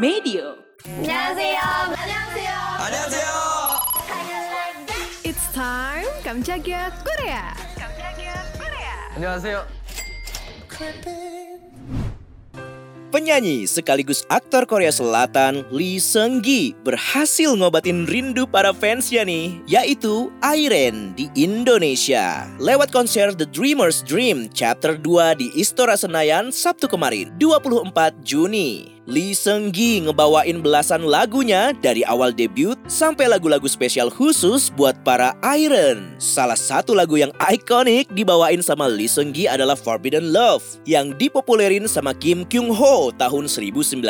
Medio. 안녕하세요. 안녕하세요. 안녕하세요. It's time Kamchagia Korea. 안녕하세요. Penyanyi sekaligus aktor Korea Selatan Lee Seung Gi berhasil ngobatin rindu para fansnya nih, yaitu Airen di Indonesia. Lewat konser The Dreamer's Dream Chapter 2 di Istora Senayan Sabtu kemarin, 24 Juni. Lee Seung Gi ngebawain belasan lagunya dari awal debut sampai lagu-lagu spesial khusus buat para Iron. Salah satu lagu yang ikonik dibawain sama Lee Seung Gi adalah Forbidden Love yang dipopulerin sama Kim Kyung Ho tahun 1997.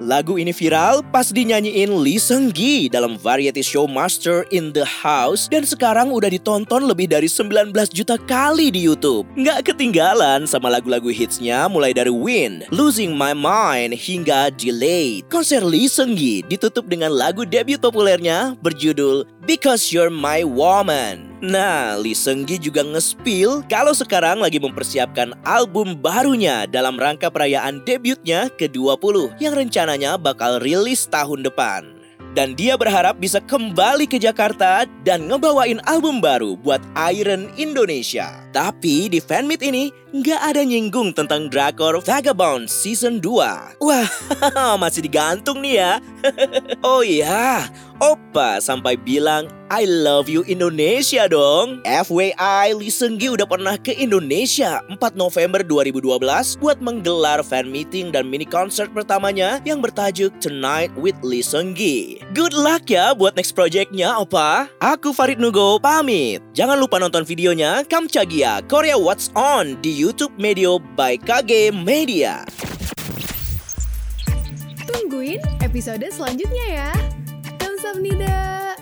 Lagu ini viral pas dinyanyiin Lee Seung Gi dalam variety show Master in the House dan sekarang udah ditonton lebih dari 19 juta kali di YouTube. Nggak ketinggalan sama lagu-lagu hitsnya mulai dari Win, Losing My Mind hingga Delayed. Konser Lee Seung Gi ditutup dengan lagu debut populernya berjudul Because You're My Woman. Nah, Lee Seung Gi juga nge-spill kalau sekarang lagi mempersiapkan album barunya dalam rangka perayaan debutnya ke-20 yang rencananya bakal rilis tahun depan. Dan dia berharap bisa kembali ke Jakarta dan ngebawain album baru buat Iron Indonesia. Tapi di fanmeet ini nggak ada nyinggung tentang drakor Vagabond Season 2. Wah, masih digantung nih ya. oh iya, Opa sampai bilang I love you Indonesia dong. FYI, Lee Seung Gi udah pernah ke Indonesia 4 November 2012 buat menggelar fan meeting dan mini concert pertamanya yang bertajuk Tonight with Lee Seung Gi. Good luck ya buat next projectnya, Opa. Aku Farid Nugo pamit. Jangan lupa nonton videonya Kamchagia Korea What's On di YouTube Medio by KG Media. Tungguin episode selanjutnya ya. Kamsahamnida.